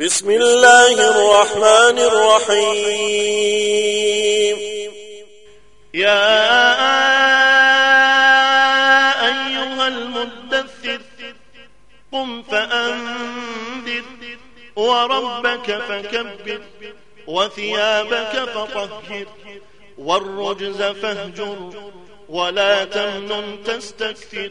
بسم الله الرحمن الرحيم. يا أيها المدثر قم فأنذر وربك فكبر وثيابك فطهر والرجز فاهجر ولا تمنن تستكثر.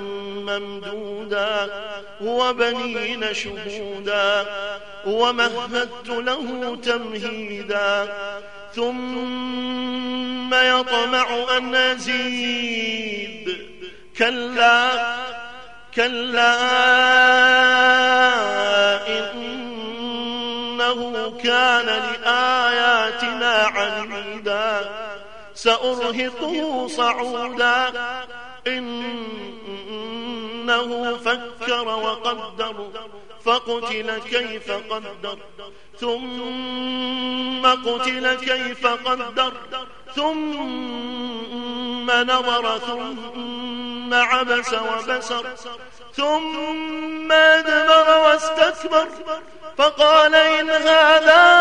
ممدودا وبنين شهودا ومهدت له تمهيدا ثم يطمع أن أزيد. كلا كلا إنه كان لآياتنا عنيدا. سأرهقه صعودا. إنه فكر وقدر فقتل كيف قدر ثم قتل كيف قدر ثم نظر ثم عبس وبسر ثم أدبر واستكبر فقال إن هذا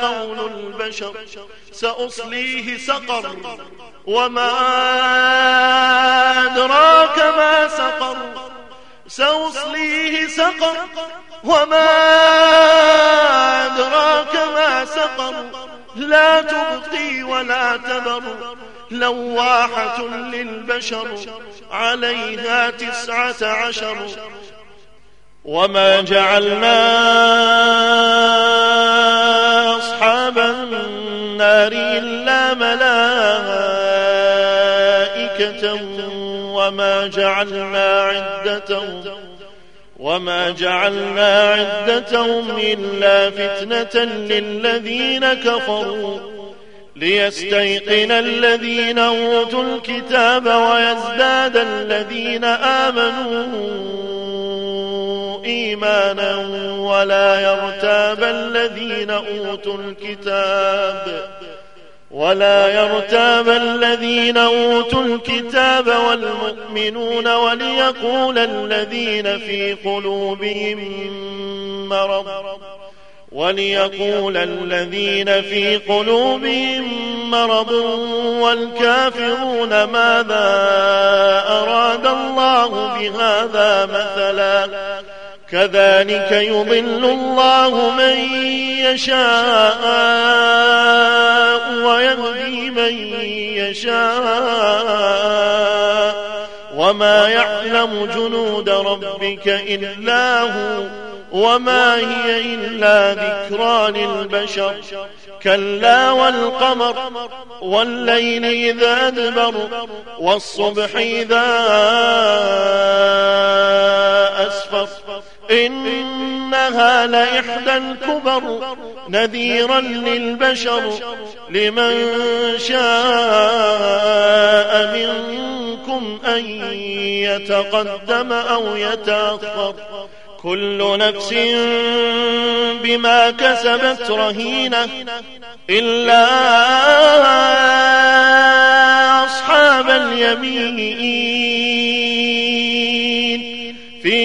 قول البشر سأصليه سقر. وما أدراك ما سقر سأصليه سقر. وما أدراك ما سقر لا تبقي ولا تذر لواحة للبشر عليها تسعة عشر. وما جعلنا النار إلا ملائكة وما جعلنا عدتهم وما جعلنا عدتهم إلا فتنة للذين كفروا ليستيقن الذين أوتوا الكتاب ويزداد الذين آمنوا إيمانا ولا يرتاب الذين أوتوا الكتاب ولا يرتاب الذين أوتوا الكتاب والمؤمنون وليقول الذين في قلوبهم مرض وليقول الذين في قلوبهم مرض والكافرون ماذا أراد الله بهذا مثلا كذلك يضل الله من يشاء ويهدي من يشاء. وما يعلم جنود ربك إلا هو. وما هي إلا ذكرى للبشر. كلا والقمر. والليل إذا أدبر. والصبح إذا إنها لإحدى الكبر نذيرا للبشر لمن شاء منكم أن يتقدم أو يتأخر. كل نفس بما كسبت رهينة إلا أصحاب اليمين.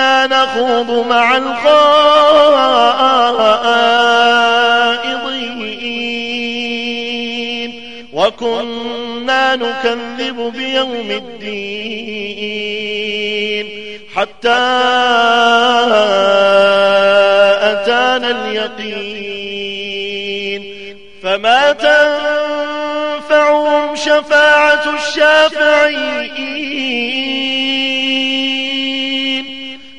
نخوض مع الخائضين. وكنا كنا نكذب بيوم الدين. حتى أتانا اليقين. فما تنفعهم شفاعة الشافعين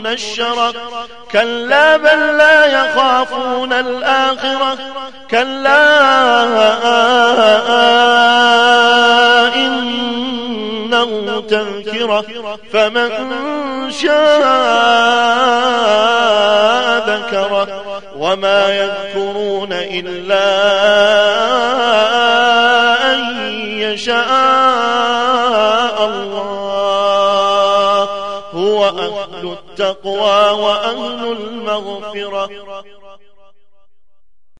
منشرة كلا بل لا يخافون الآخرة. كلا إنه تذكرة. فمن شاء ذكره وما يذكرون إلا أن يشاء الله. أهل التقوى وأهل المغفرة.